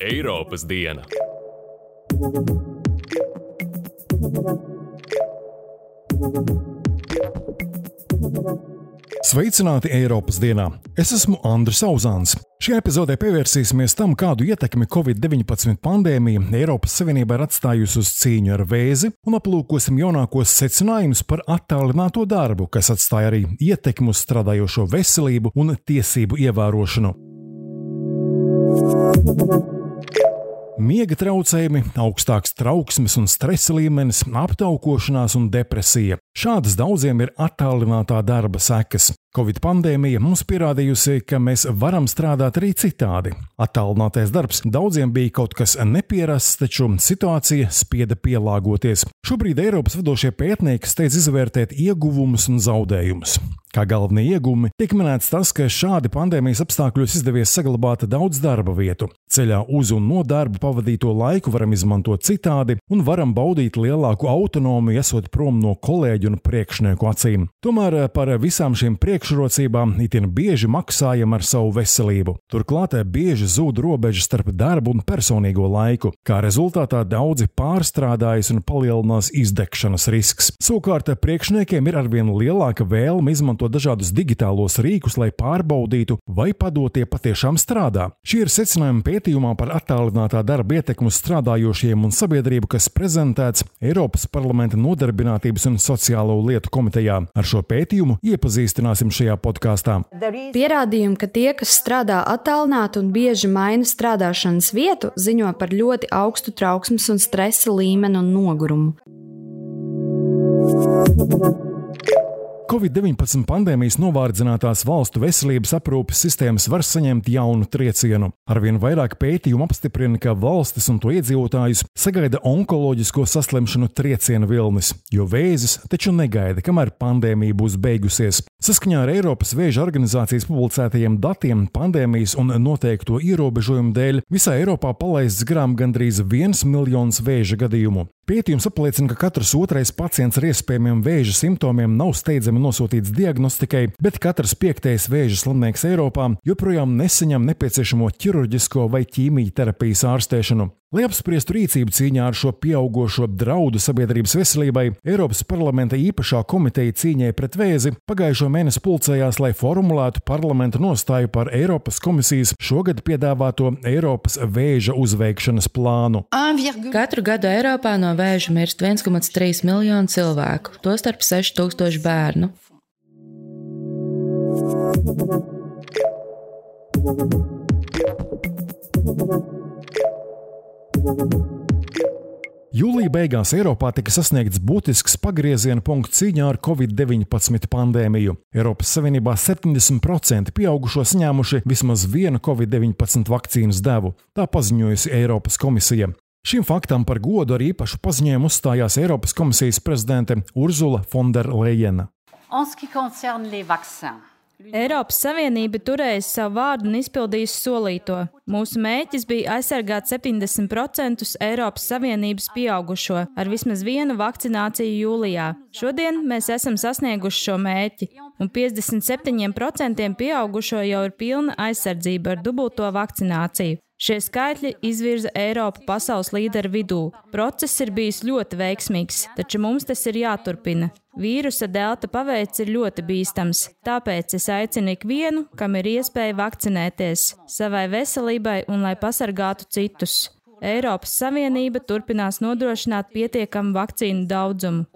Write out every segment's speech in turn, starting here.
Eiropas diena. Sveicināti Eiropas dienā! Es esmu Andris Uzāns. Šajā epizodē pievērsīsimies tam, kādu ietekmi Covid-19 pandēmija Eiropas Savienībā ir atstājusi uz cīņu ar vēzi, un aplūkosim jaunākos secinājumus par attālināto darbu, kas atstāja arī ietekmi uz strādājošo veselību un tiesību ievērošanu. Miega traucējumi, augstāks trauksmes un stresa līmenis, aptaukošanās un depresija. Šādas daudziem ir attālinātā darba sekas. Covid pandēmija mums pierādījusi, ka mēs varam strādāt arī citādi. Attālinātais darbs daudziem bija kaut kas nepierasts, taču situācija spieda pielāgoties. Šobrīd Eiropas vadošie pētnieki steidz izvērtēt ieguvumus un zaudējumus. Kā galvenie iegūmi tiek minēts tas, ka šādi pandēmijas apstākļos izdevies saglabāt daudz darba vietu. Ceļā uz un no darba pavadīto laiku varam izmantot citādi un varam baudīt lielāku autonomiju, esot prom no kolēģu un priekšnieku acīm. Tomēr par visām šīm priekšrocībām itin bieži maksājam ar savu veselību. Turklāt bieži zūd robeža starp darbu un personīgo laiku, kā rezultātā daudzi pārstrādājas un palielinās izdegšanas risks. Savukārt priekšniekiem ir arvien lielāka vēlme izmantot dažādus digitālos rīkus, lai pārbaudītu, vai padotie patiešām strādā. Šie ir secinājumi pētījumā par attālinātā darba ietekmu strādājošiem un sabiedrību, kas prezentēts Eiropas parlamenta nodarbinātības un sociālo lietu komitejā. Ar šo pētījumu iepazīstināsim šajā podkāstā. Pierādījumi, ka tie, kas strādā attālināti un bieži maina strādāšanas vietu, ziņo par ļoti augstu trauksmes un stresa līmeni un nogurumu. Covid-19 pandēmijas novārdzinātās valstu veselības aprūpes sistēmas var saņemt jaunu triecienu. Arvien vairāk pētījumu apstiprina, ka valstis un to iedzīvotājus sagaida onkoloģisko saslimšanu trieciena vilnis, jo vēzis taču negaida, kamēr pandēmija būs beigusies. Saskaņā ar Eiropas vēža organizācijas publicētajiem datiem, pandēmijas un noteikto ierobežojumu dēļ visā Eiropā palaists garām gandrīz viens miljons vēža gadījumu. Pētījums apliecina, ka katrs otrais pacients ar iespējamiem vēža simptomiem nav steidzami nosūtīts diagnostikai, bet katrs piektais vēža slimnieks Eiropā joprojām nesaņem nepieciešamo ķirurģisko vai ķīmijterapijas ārstēšanu. Lai apspriestu rīcību cīņā ar šo pieaugušo draudu sabiedrības veselībai, Eiropas parlamenta īpašā komiteja cīņai pret vēzi pagājušo mēnesi pulcējās, lai formulētu parlamenta nostāju par Eiropas komisijas šogad piedāvāto Eiropas vēža uzveikšanas plānu. Katru gadu Eiropā no vēža mirst 1,3 miljonu cilvēku, tostarp 6000 bērnu. Thank you. Jūlija beigās Eiropā tika sasniegts būtisks pagrieziena punkts cīņā ar covid-19 pandēmiju. Eiropas Savienībā 70% pieaugušo saņēmuši vismaz vienu covid-19 vakcīnas devu, tā paziņojusi Eiropas komisija. Šim faktam par godu ar īpašu paziņojumu uzstājās Eiropas komisijas prezidente Urzula Fonderleina. Eiropas Savienība turēja savu vārdu un izpildījusi solīto. Mūsu mērķis bija aizsargāt 70% Eiropas Savienības pieaugušo ar vismaz vienu vakcināciju jūlijā. Šodien mēs esam sasnieguši šo mērķi, un 57% pieaugušo jau ir pilna aizsardzība ar dubulto vakcināciju. Šie skaitļi izvirza Eiropu pasaules līderu vidū. Process ir bijis ļoti veiksmīgs, taču mums tas ir jāturpina. Vīrusa delta paveids ir ļoti bīstams, tāpēc es aicinu ikvienu, kam ir iespēja vakcinēties, savai veselībai un lai pasargātu citus. Eiropas Savienība turpinās nodrošināt pietiekamu vakcīnu daudzumu.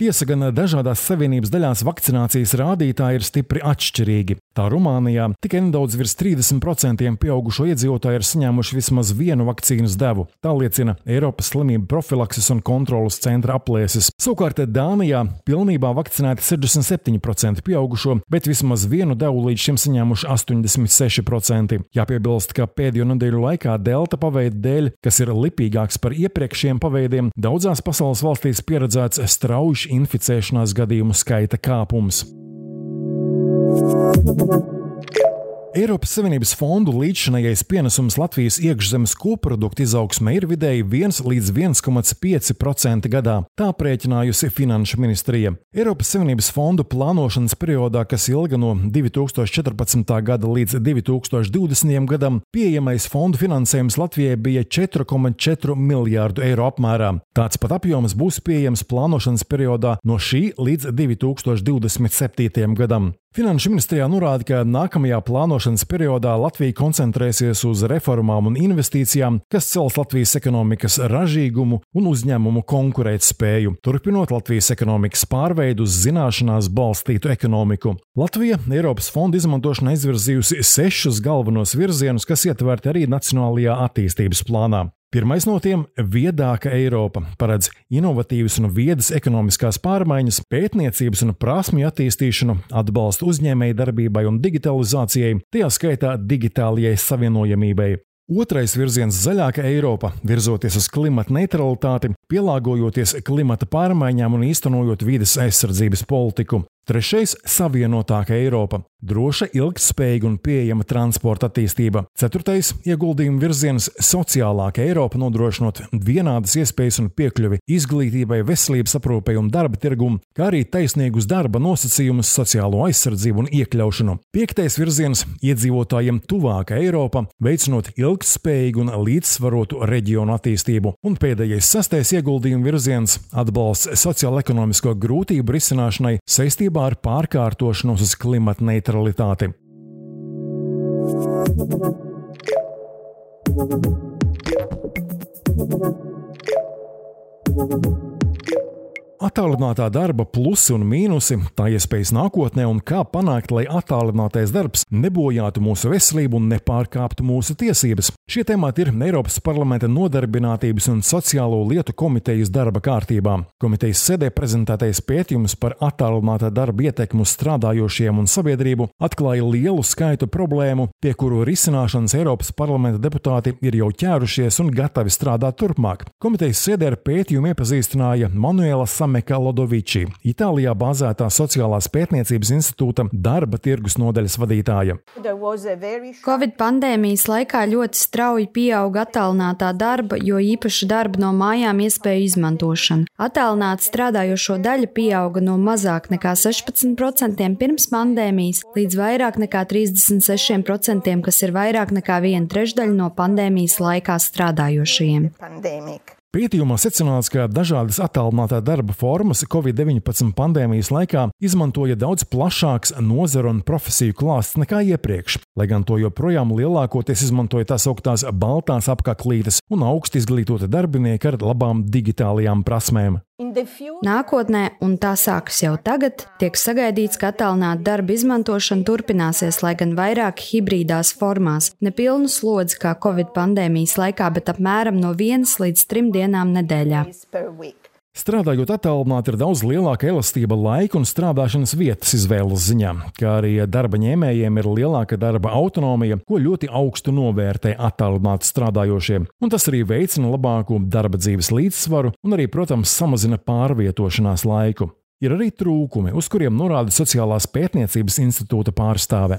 Tiesa gan dažādās savienības daļās vakcinācijas rādītāji ir stipri atšķirīgi. Tā Rumānijā tikai nedaudz virs 30% pieaugušo iedzīvotāju ir saņēmuši vismaz vienu vakcīnas devu. Tā liecina Eiropas slimību profilakses un kontrolas centra aplēses. Savukārt Dānijā pilnībā vakcinēti 67% pieaugušo, bet vismaz vienu devu līdz šim saņēmuši 86%. Jāpiebilst, ka pēdējo nedēļu laikā delta paveida dēļ, kas ir lipīgāks par iepriekšējiem paveidiem, daudzās pasaules valstīs pieredzēts strauji inficēšanās gadījumu skaita kāpums. Eiropas Savienības fondu līdzšinējais pienesums Latvijas iekšzemes koprodukta izaugsmē ir vidēji 1 līdz 1,5% gadā. Tā prēķinājusi Finanšu ministrija. Eiropas Savienības fondu plānošanas periodā, kas ilga no 2014. gada līdz 2020. gadam, pieejamais fondu finansējums Latvijai bija 4,4 miljārdu eiro apmērā. Tāds pat apjoms būs pieejams plānošanas periodā no šī līdz 2027. gadam. Finanšu ministrijā norāda, ka nākamajā plānošanas periodā Latvija koncentrēsies uz reformām un investīcijām, kas cels Latvijas ekonomikas ražīgumu un uzņēmumu konkurētspēju, turpinot Latvijas ekonomikas pārveidu uz zināšanās balstītu ekonomiku. Latvija Eiropas fondu izmantošanai izvirzījusi sešus galvenos virzienus, kas ietverti arī Nacionālajā attīstības plānā. Pirmais no tiem - viedāka Eiropa paredz inovatīvas un viedas ekonomiskās pārmaiņas, pētniecības un prasmju attīstīšanu, atbalstu uzņēmēju darbībai un digitalizācijai, tajā skaitā digitālajai savienojamībai. Otrais virziens - zaļāka Eiropa, virzoties uz klimata neutralitāti, pielāgojoties klimata pārmaiņām un īstenojot vides aizsardzības politiku. Trešais - savienotāka Eiropa, droša, ilgspējīga un pieejama transporta attīstība. Ceturtais - ieguldījuma virziens - sociālāka Eiropa, nodrošinot vienādas iespējas un piekļuvi izglītībai, veselības aprūpei un darba tirgum, kā arī taisnīgus darba nosacījumus, sociālo aizsardzību un iekļaušanu. Piektais virziens - iedzīvotājiem tuvāka Eiropa, veicinot ilgspējīgu un līdzsvarotu reģionu attīstību. Un pēdējais sastais ieguldījuma virziens - atbalsts sociālo-ekonomisko grūtību risināšanai saistībā saistībā ar pārkārtošanos uz klimata neutralitāti. Thank you. Attālinātā darba plusi un mīnusi, tā iespējas nākotnē un kā panākt, lai attālinātais darbs nebojātu mūsu veselību un nepārkāptu mūsu tiesības. Šie temati ir Eiropas parlamenta nodarbinātības un sociālo lietu komitejas darba kārtībā. Komitejas sēdē prezentētais pētījums par attālinātā darba ietekmu strādājošiem un sabiedrību atklāja lielu skaitu problēmu, pie kuru risināšanas Eiropas parlamenta deputāti ir jau ķērušies un gatavi strādāt turpmāk. Komitejas sēdē ar pētījumu iepazīstināja Manuela Samēta. Sameka Lodoviči, Itālijā bāzētā sociālās pētniecības institūta darba tirgus nodaļas vadītāja. Covid pandēmijas laikā ļoti strauji pieauga attālinātā darba, jo īpaši darba no mājām iespēju izmantošana. Attālināta strādājošo daļa pieauga no mazāk nekā 16% pirms pandēmijas līdz vairāk nekā 36%, kas ir vairāk nekā viena trešdaļa no pandēmijas laikā strādājošajiem. Pandēmika. Pētījumā secināts, ka dažādas attālinātā darba formas Covid-19 pandēmijas laikā izmantoja daudz plašāks nozaru un profesiju klāsts nekā iepriekš, lai gan to joprojām lielākoties izmantoja tā sauktās baltās apaklītes un augsti izglītoti darbinieki ar labām digitālajām prasmēm. Nākotnē, un tā sākas jau tagad, tiek sagaidīts, ka attālināta darba izmantošana turpināsies, lai gan vairāk hibrīdās formās, ne pilnu slodzi kā Covid pandēmijas laikā, bet apmēram no vienas līdz trim dienām nedēļā. Strādājot attālināti, ir daudz lielāka elastība laika un strādāšanas vietas izvēles ziņā, kā arī darba ņēmējiem ir lielāka darba autonomija, ko ļoti augstu novērtē attālināti strādājošie. Un tas arī veicina labāku darba dzīves līdzsvaru un arī, protams, samazina pārvietošanās laiku ir arī trūkumi, uz kuriem norāda Sociālās pētniecības institūta pārstāve.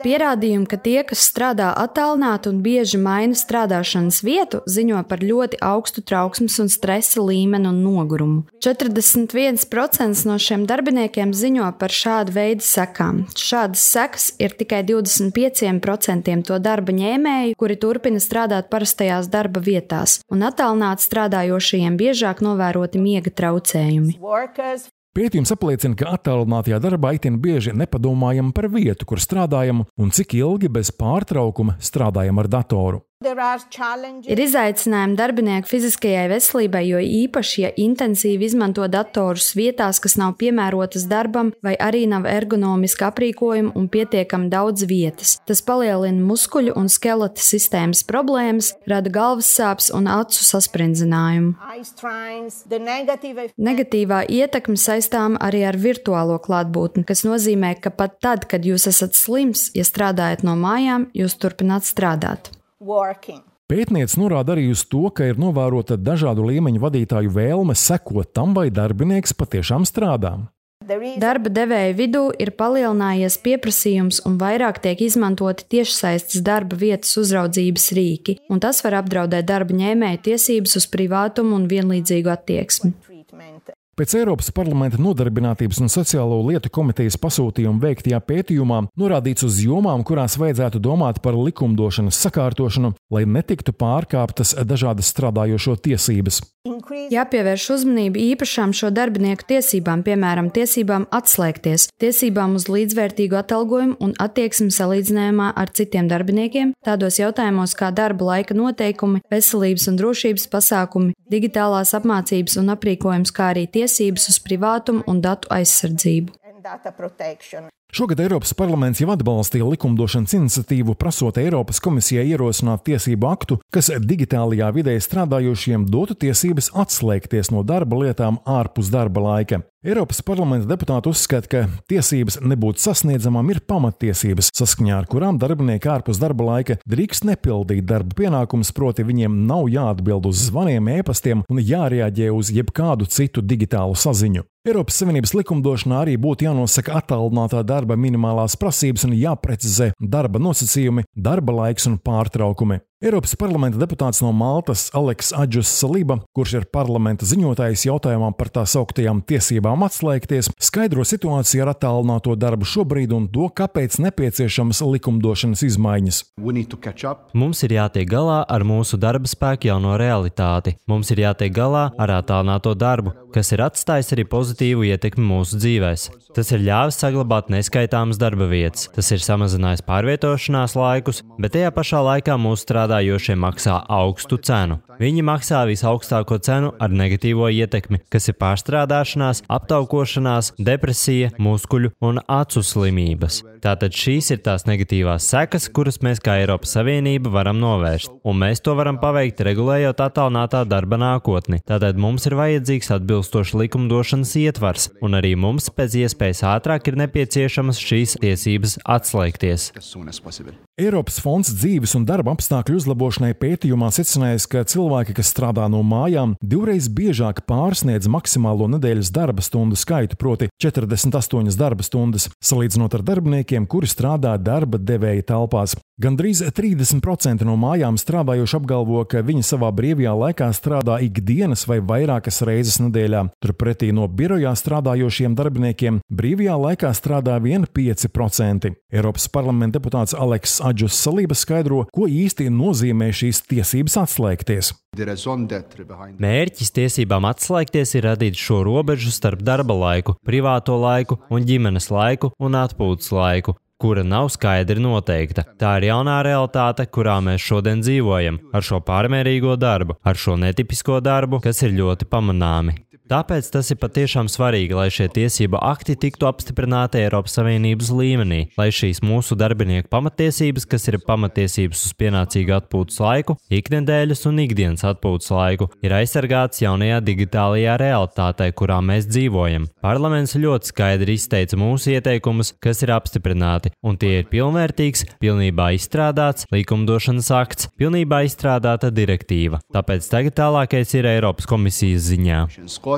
Pierādījumi, ka tie, kas strādā attālināti un bieži maina strādāšanas vietu, ziņo par ļoti augstu trauksmes un stresa līmeni un nogurumu. 41% no šiem darbiniekiem ziņo par šādu veidu sekām. Šādas sekas ir tikai 25% to darba ņēmēju, kuri turpina strādāt parastajās darba vietās, un attālināti strādājošajiem biežāk novēroti miega traucējumi. Pētījums apliecina, ka attālinātajā darbā itin bieži nepadomājam par vietu, kur strādājam un cik ilgi bez pārtraukuma strādājam ar datoru. Ir izaicinājumi darbinieku fiziskajai veselībai, jo īpaši, ja intensīvi izmanto datorus vietās, kas nav piemērotas darbam, vai arī nav ergonomiski aprīkojumi un pietiekami daudz vietas. Tas palielina muskuļu un skeleta sistēmas problēmas, rada galvas sāpes un acu sasprindzinājumu. Negatīvā ietekme saistām arī ar virtuālo klātbūtni, kas nozīmē, ka pat tad, kad jūs esat slims, ja strādājat no mājām, jūs turpināt strādāt working. Pētniece norāda arī uz to, ka ir novērota dažādu līmeņu vadītāju vēlme sekot tam, vai darbinieks patiešām strādā. Darba devēja vidū ir palielinājies pieprasījums un vairāk tiek izmantoti tiešsaistes darba vietas uzraudzības rīki, un tas var apdraudēt darba ņēmēja tiesības uz privātumu un vienlīdzīgu attieksmi. Pēc Eiropas parlamenta nodarbinātības un sociālo lietu komitejas pasūtījuma veiktajā pētījumā norādīts uz jomām, kurās vajadzētu domāt par likumdošanas sakārtošanu, lai netiktu pārkāptas dažādas strādājošo tiesības. Jāpievērš uzmanība īpašām šo darbinieku tiesībām, piemēram, tiesībām atslēgties, tiesībām uz līdzvērtīgu atalgojumu un attieksmi salīdzinājumā ar citiem darbiniekiem, tādos jautājumos kā darba laika noteikumi, veselības un drošības pasākumi, digitālās apmācības un aprīkojums, kā arī tiesības uz privātumu un datu aizsardzību. Šogad Eiropas parlaments jau atbalstīja likumdošanas iniciatīvu, prasot Eiropas komisijai ierosināt tiesību aktu, kas digitālajā vidē strādājošiem dotu tiesības atslēgties no darba lietām ārpus darba laika. Eiropas parlamenta deputāti uzskata, ka tiesības nebūt sasniedzamām ir pamatiesības, saskaņā ar kurām darbinieki ārpus darba laika drīkst nepildīt darba pienākumus, proti viņiem nav jāatbild uz zvaniem, ēpastiem un jārēģē uz jebkādu citu digitālu saziņu. Eiropas Savienības likumdošanā arī būtu jānosaka attālinātā darba minimālās prasības un jāprecizē darba nosacījumi, darba laiks un pārtraukumi. Eiropas parlamenta deputāts no Maltas Aleks Adžus Saliba, kurš ir parlamenta ziņotājs jautājumā par tā sauktajām tiesībām atslēgties, skaidro situāciju ar attālināto darbu šobrīd un to, kāpēc nepieciešamas likumdošanas izmaiņas. Mums ir jātiek galā ar mūsu darba spēku jauno realitāti. Mums ir jātiek galā ar attālināto darbu, kas ir atstājis arī pozitīvu ietekmi mūsu dzīvēm. Tas ir ļāvis saglabāt neskaitāmas darba vietas, tas ir samazinājis pārvietošanās laikus, bet tajā pašā laikā mūsu strādājumi strādājošie maksā augstu cenu. Viņi maksā visaugstāko cenu ar negatīvo ietekmi, kas ir pārstrādāšanās, aptaukošanās, depresija, muskuļu un acu slimības. Tātad šīs ir tās negatīvās sekas, kuras mēs kā Eiropas Savienība varam novērst, un mēs to varam paveikt regulējot attālinātā darba nākotni. Tātad mums ir vajadzīgs atbilstošs likumdošanas ietvars, un arī mums pēc iespējas ātrāk ir nepieciešamas šīs tiesības atslēgties. Eiropas fonds dzīves un darba apstākļu uzlabošanai pētījumā secinājis, ka cilvēki, kas strādā no mājām, divreiz biežāk pārsniedz maksimālo nedēļas darba stundu skaitu, proti 48 darba stundas, salīdzinot ar darbiniekiem, kuri strādā darba devēja telpās. Gandrīz 30% no mājām strādājoši apgalvo, ka viņi savā brīvajā laikā strādā ikdienas vai vairākas reizes nedēļā. Turpretī no birojā strādājošiem darbiniekiem brīvajā laikā strādā 1,5%. Eiropas parlamenta deputāts Aleks Adžus Salība skaidro, ko īsti nozīmē šīs tiesības atslēgties. Mērķis tiesībām atslēgties ir radīt šo robežu starp darba laiku, privāto laiku un ģimenes laiku un atpūtas laiku, kura nav skaidri noteikta. Tā ir jaunā realitāte, kurā mēs šodien dzīvojam, ar šo pārmērīgo darbu, ar šo netipisko darbu, kas ir ļoti pamanāmi. Tāpēc tas ir patiešām svarīgi, lai šie tiesību akti tiktu apstiprināti Eiropas Savienības līmenī, lai šīs mūsu darbinieku pamatiesības, kas ir pamatiesības uz pienācīgu atpūtas laiku, ikdienas un ikdienas atpūtas laiku, ir aizsargāts jaunajā digitālajā realitātē, kurā mēs dzīvojam. Parlaments ļoti skaidri izteica mūsu ieteikumus, kas ir apstiprināti, un tie ir pilnvērtīgs, pilnībā izstrādāts likumdošanas akts, pilnībā izstrādāta direktīva. Tāpēc tagad tālākais ir Eiropas komisijas ziņā.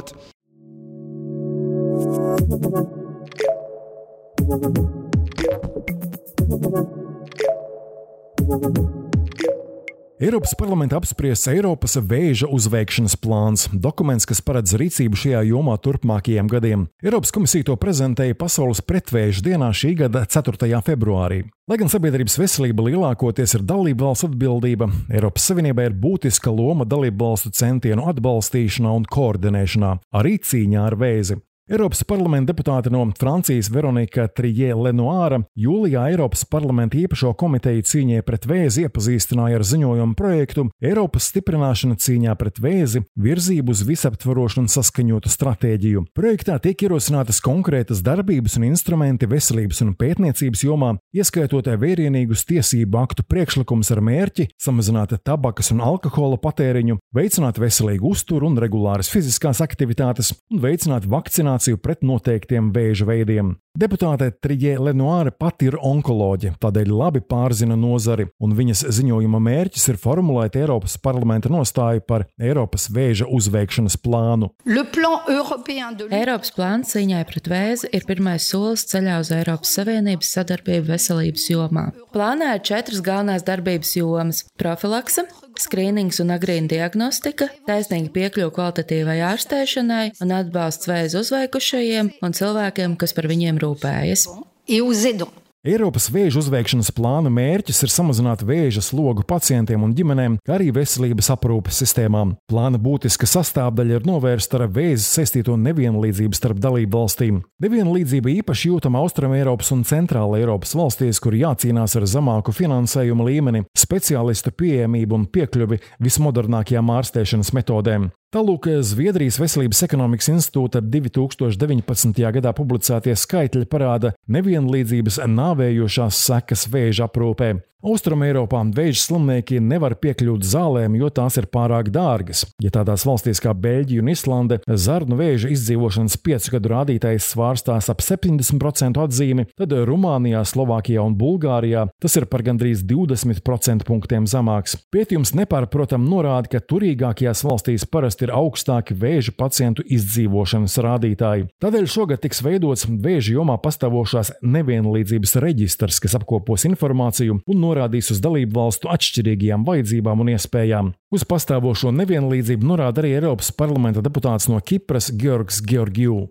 Gott. you Eiropas parlamenta apspriests Eiropas vēža uzveikšanas plāns, dokuments, kas paredz rīcību šajā jomā turpmākajiem gadiem. Eiropas komisija to prezentēja Pasaules pretvēža dienā šī gada 4. februārī. Lai gan sabiedrības veselība lielākoties ir dalību valsts atbildība, Eiropas Savienībai ir būtiska loma dalību valstu centienu atbalstīšanā un koordinēšanā, arī cīņā ar vēzi. Eiropas parlamenta deputāte no Francijas Veronika Trijē Lenoāra jūlijā Eiropas parlamenta īpašo komiteju cīņai pret vēzi iepazīstināja ar ziņojumu projektu Eiropas stiprināšana cīņā pret vēzi - virzību uz visaptvarošu un saskaņotu stratēģiju. Projektā tiek ierosinātas konkrētas darbības un instrumenti veselības un pētniecības jomā, ieskaitot vērienīgus tiesību aktu priekšlikumus ar mērķi samazināt tabakas un alkohola patēriņu, veicināt veselīgu uzturu un regulāras fiziskās aktivitātes un veicināt vakcināciju vakcināciju pret noteiktiem vēža veidiem. Deputāte Trigē Lenoāra pati ir onkoloģe, tādēļ labi pārzina nozari, un viņas ziņojuma mērķis ir formulēt Eiropas parlamenta nostāju par Eiropas vēža uzveikšanas plānu. Eiropas plāns cīņai pret vēzi ir pirmais solis ceļā uz Eiropas Savienības sadarbību veselības jomā. Plānā ir četras galvenās darbības jomas - profilakse, skrīnings un agrīna diagnostika, taisnīga piekļuva kvalitatīvai ārstēšanai un atbalsts vēzi uzveikušajiem un cilvēkiem, kas par viņiem rūpējas. Eiropas vēža uzveikšanas plāna mērķis ir samazināt vēža slogu pacientiem un ģimenēm, kā arī veselības aprūpes sistēmām. Plāna būtiska sastāvdaļa ir novērst ar vēzi saistīto nevienlīdzību starp dalību valstīm. Nevienlīdzība īpaši jūtama Austrum Eiropas un Centrāla Eiropas valstīs, kur jācīnās ar zemāku finansējumu līmeni, speciālistu pieejamību un piekļuvi vismodernākajām ārstēšanas metodēm. Tālūk, Zviedrijas Veselības ekonomikas institūta 2019. gadā publicētie skaitļi parāda nevienlīdzības nāvējošās sekas vēža aprūpē. Austrumēropā vēža slimnieki nevar piekļūt zālēm, jo tās ir pārāk dārgas. Ja tādās valstīs kā Beļģija un Islande zarnu vēža izdzīvošanas piecu gadu rādītājs svārstās ap 70% atzīmi, tad Rumānijā, Slovākijā un Bulgārijā tas ir par gandrīz 20% punktiem zemāks. Pētījums nepārprotam norāda, ka turīgākajās valstīs parasti ir augstāki vēža pacientu izdzīvošanas rādītāji. Tādēļ šogad tiks veidots vēža jomā pastāvošās nevienlīdzības reģistrs, kas apkopos informāciju un norādīs uz dalību valstu atšķirīgajām vajadzībām un iespējām. Uz pastāvošo nevienlīdzību norāda arī Eiropas parlamenta deputāts no Kipras Georgs Georgiju.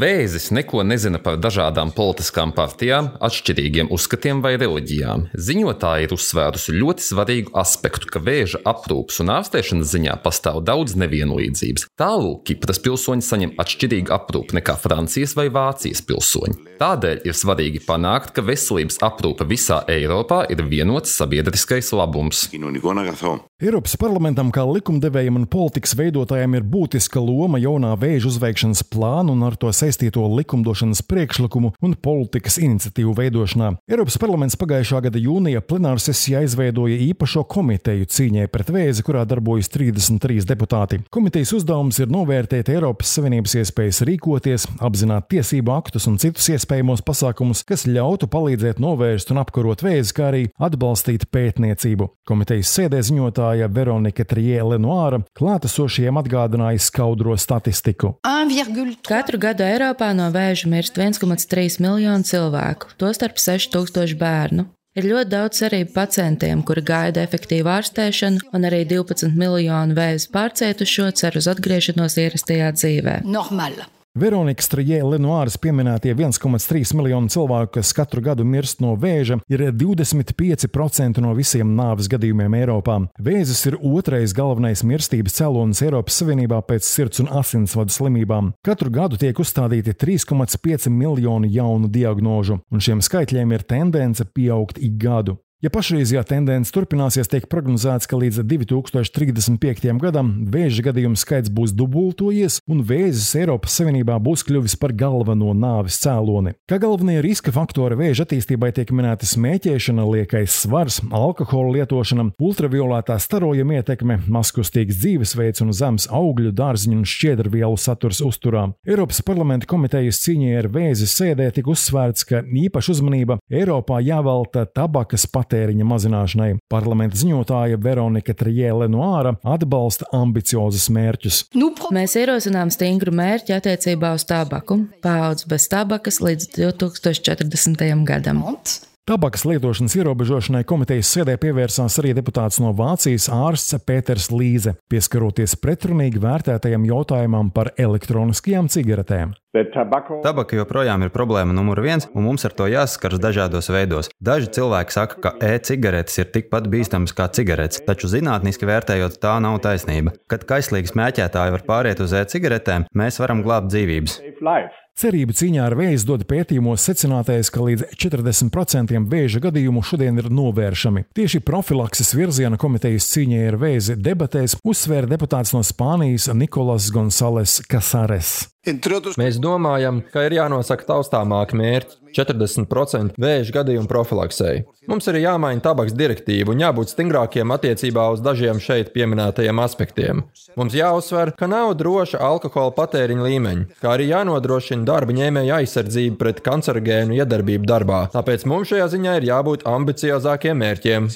Vēzis neko nezina par dažādām politiskām partijām, atšķirīgiem uzskatiem vai reliģijām. Ziņotāji ir uzsvērusi ļoti svarīgu aspektu, ka vēža aprūpas un ārstēšanas ziņā pastāv daudz nevienlīdzības. Tālūk, Kipras pilsoņi saņem atšķirīgu aprūpi nekā Francijas vai Vācijas pilsoņi. Tādēļ ir svarīgi panākt, ka veselības aprūpe visā Eiropā ir vienots sabiedriskais labums. Eiropas parlamentam kā likumdevējam un politikas veidotājam ir būtiska loma jaunā vēža uzveikšanas plāna un ar to saistīto likumdošanas priekšlikumu un politikas iniciatīvu veidošanā. Eiropas parlaments pagājušā gada jūnija plenāra sesijā izveidoja īpašo komiteju cīņai pret vēzi, kurā darbojas 33 deputāti. Komitejas uzdevums ir novērtēt Eiropas Savienības iespējas rīkoties, apzināt tiesību aktus un citus iespējamos pasākumus, kas ļautu palīdzēt novērst un apkarot vēzi, kā arī atbalstīt pētniecību. Komitejas sēdē ziņotāja vadītāja Veronika Triele Noāra klātesošiem atgādināja skaudro statistiku. Katru gadu Eiropā no vēža mirst 1,3 miljonu cilvēku, tostarp 6000 bērnu. Ir ļoti daudz cerību pacientiem, kuri gaida efektīvu ārstēšanu, un arī 12 miljonu vēzi pārcietušo cer uz atgriešanos ierastajā dzīvē. Normāla. Veronika Strajē Lenoāras pieminētie 1,3 miljonu cilvēku, kas katru gadu mirst no vēža, ir 25% no visiem nāves gadījumiem Eiropā. Vēzis ir otrais galvenais mirstības cēlonis Eiropas Savienībā pēc sirds un asinsvadu slimībām. Katru gadu tiek uzstādīti 3,5 miljoni jaunu diagnožu, un šiem skaitļiem ir tendence pieaugt ik gadu. Ja pašreizējā tendence turpināsies, tiek prognozēts, ka līdz 2035. gadam vēža gadījumu skaits būs dubultojies, un vēzis Eiropas Savienībā būs kļuvis par galveno nāves cēloni. Kā galvenie riska faktori vēža attīstībai tiek minēti smēķēšana, liekais svars, alkohola lietošana, ultraviolētā starojuma ietekme, maskustīgs dzīvesveids un zems augļu, dārziņu un šķiedrvielu saturs uzturā. Eiropas parlamenta komitejas cīņai ar vēzi sēdē tika uzsvērts, ka īpaša uzmanība Eiropā jāvelta tabakas patēriņam patēriņa mazināšanai. Parlamenta ziņotāja Veronika Trijēle no āra atbalsta ambiciozus mērķus. Mēs ierosinām stingru mērķi attiecībā uz tabaku - paudz bez tabakas līdz 2040. gadam. Tabakas lietošanas ierobežošanai komitejas sēdē pievērsās arī deputāts no Vācijas ārsts Pēters Līze, pieskaroties pretrunīgi vērtētajam jautājumam par elektroniskajām cigaretēm. Tabaka joprojām ir problēma numur viens, un mums ar to jāsaskars dažādos veidos. Daži cilvēki saka, ka e-cigaretes ir tikpat bīstamas kā cigaretes, taču zinātniski vērtējot, tā nav taisnība. Kad kaislīgi smēķētāji var pāriet uz e-cigaretēm, mēs varam glābt dzīvības. Cerību cīņā ar vēzi dod pētījumos secinātais, ka līdz 40% vēža gadījumu šodien ir novēršami. Tieši profilakses virziena komitejas cīņai ar vēzi debatēs uzsvēra deputāts no Spānijas Nikolas Gonzales Casares. Mēs domājam, ka ir jānosaka taustāmāki mērķi - 40% vēža gadījumu profilaksei. Mums ir jāmaina tabaks direktīva un jābūt stingrākiem attiecībā uz dažiem šeit pieminētajiem aspektiem. Mums jāuzsver, ka nav droša alkohola patēriņa līmeņa, kā arī jānodrošina darba ņēmēja aizsardzība pret kancerogēnu iedarbību darbā. Tāpēc mums šajā ziņā ir jābūt ambiciozākiem mērķiem.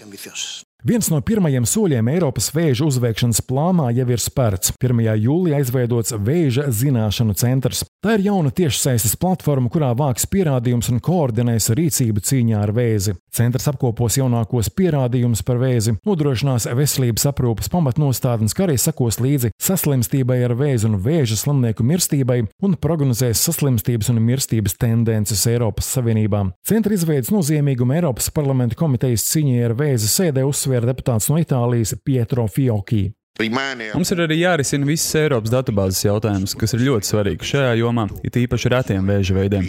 Viens no pirmajiem soļiem Eiropas vēža uzveikšanas plānā jau ir spērts. 1. jūlijā izveidots Vēža zināšanu centrs. Tā ir jauna tiešsaistes platforma, kurā vāks pierādījumus un koordinēs rīcību cīņā ar vēzi. Centrs apkopos jaunākos pierādījumus par vēzi, nodrošinās veselības aprūpas pamatnostādnes, kā arī sekos līdzi saslimstībai ar vēzi un vēža slimnieku mirstībai un prognozēs saslimstības un mirstības tendences Eiropas Savienībā. Centra izveidas nozīmīgumu Eiropas parlamenta komitejas cīņai ar vēzi sēdē uzsver uzsvēra deputāts no Itālijas Pietro Fioki. Mums ir arī jārisina visas Eiropas datubāzes jautājums, kas ir ļoti svarīgi šajā jomā, it īpaši retiem vēža veidiem.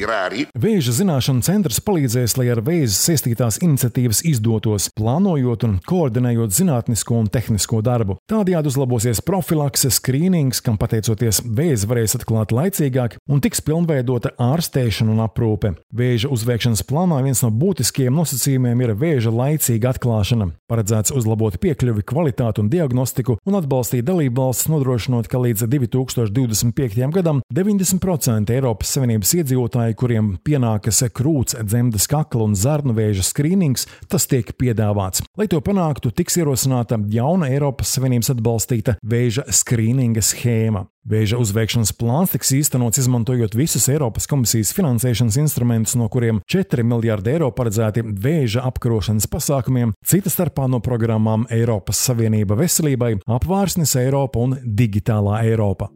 Vēža zināšanu centrs palīdzēs, lai ar vēzi saistītās iniciatīvas izdotos, plānojot un koordinējot zinātnisko un tehnisko darbu. Tādējādi uzlabosies profilakse, skrīnings, kam pateicoties vēzi varēs atklāt laicīgāk un tiks pilnveidota ārstēšana un aprūpe. Vēža uzveikšanas plānā viens no būtiskajiem nosacījumiem ir vēža laicīga atklāšana. Paredzēts uzlabot piekļuvi, kvalitāti un diagnostiku un atbalstīt dalību valsts, nodrošinot, ka līdz 2025. gadam 90% Eiropas Savienības iedzīvotāji, kuriem pienākas krūts, dzemdas kakla un zarnu vēža skrīnings, tas tiek piedāvāts. Lai to panāktu, tiks ierosināta jauna Eiropas Savienības atbalstīta vēža skrīninga schēma. Vēža uzveikšanas plāns tiks īstenots izmantojot visus Eiropas komisijas finansēšanas instrumentus, no kuriem 4 miljardi eiro paredzēti vēža apkarošanas pasākumiem, cita starpā no programmām Eiropas Savienība veselībai, apvārsnes Eiropa un Digitālā Eiropa.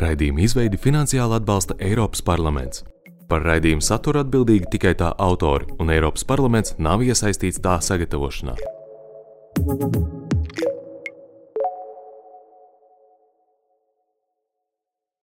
Raidījuma izveidi finansiāli atbalsta Eiropas parlaments. Par raidījumu saturu atbildīgi tikai tā autori, un Eiropas parlaments nav iesaistīts tā sagatavošanā.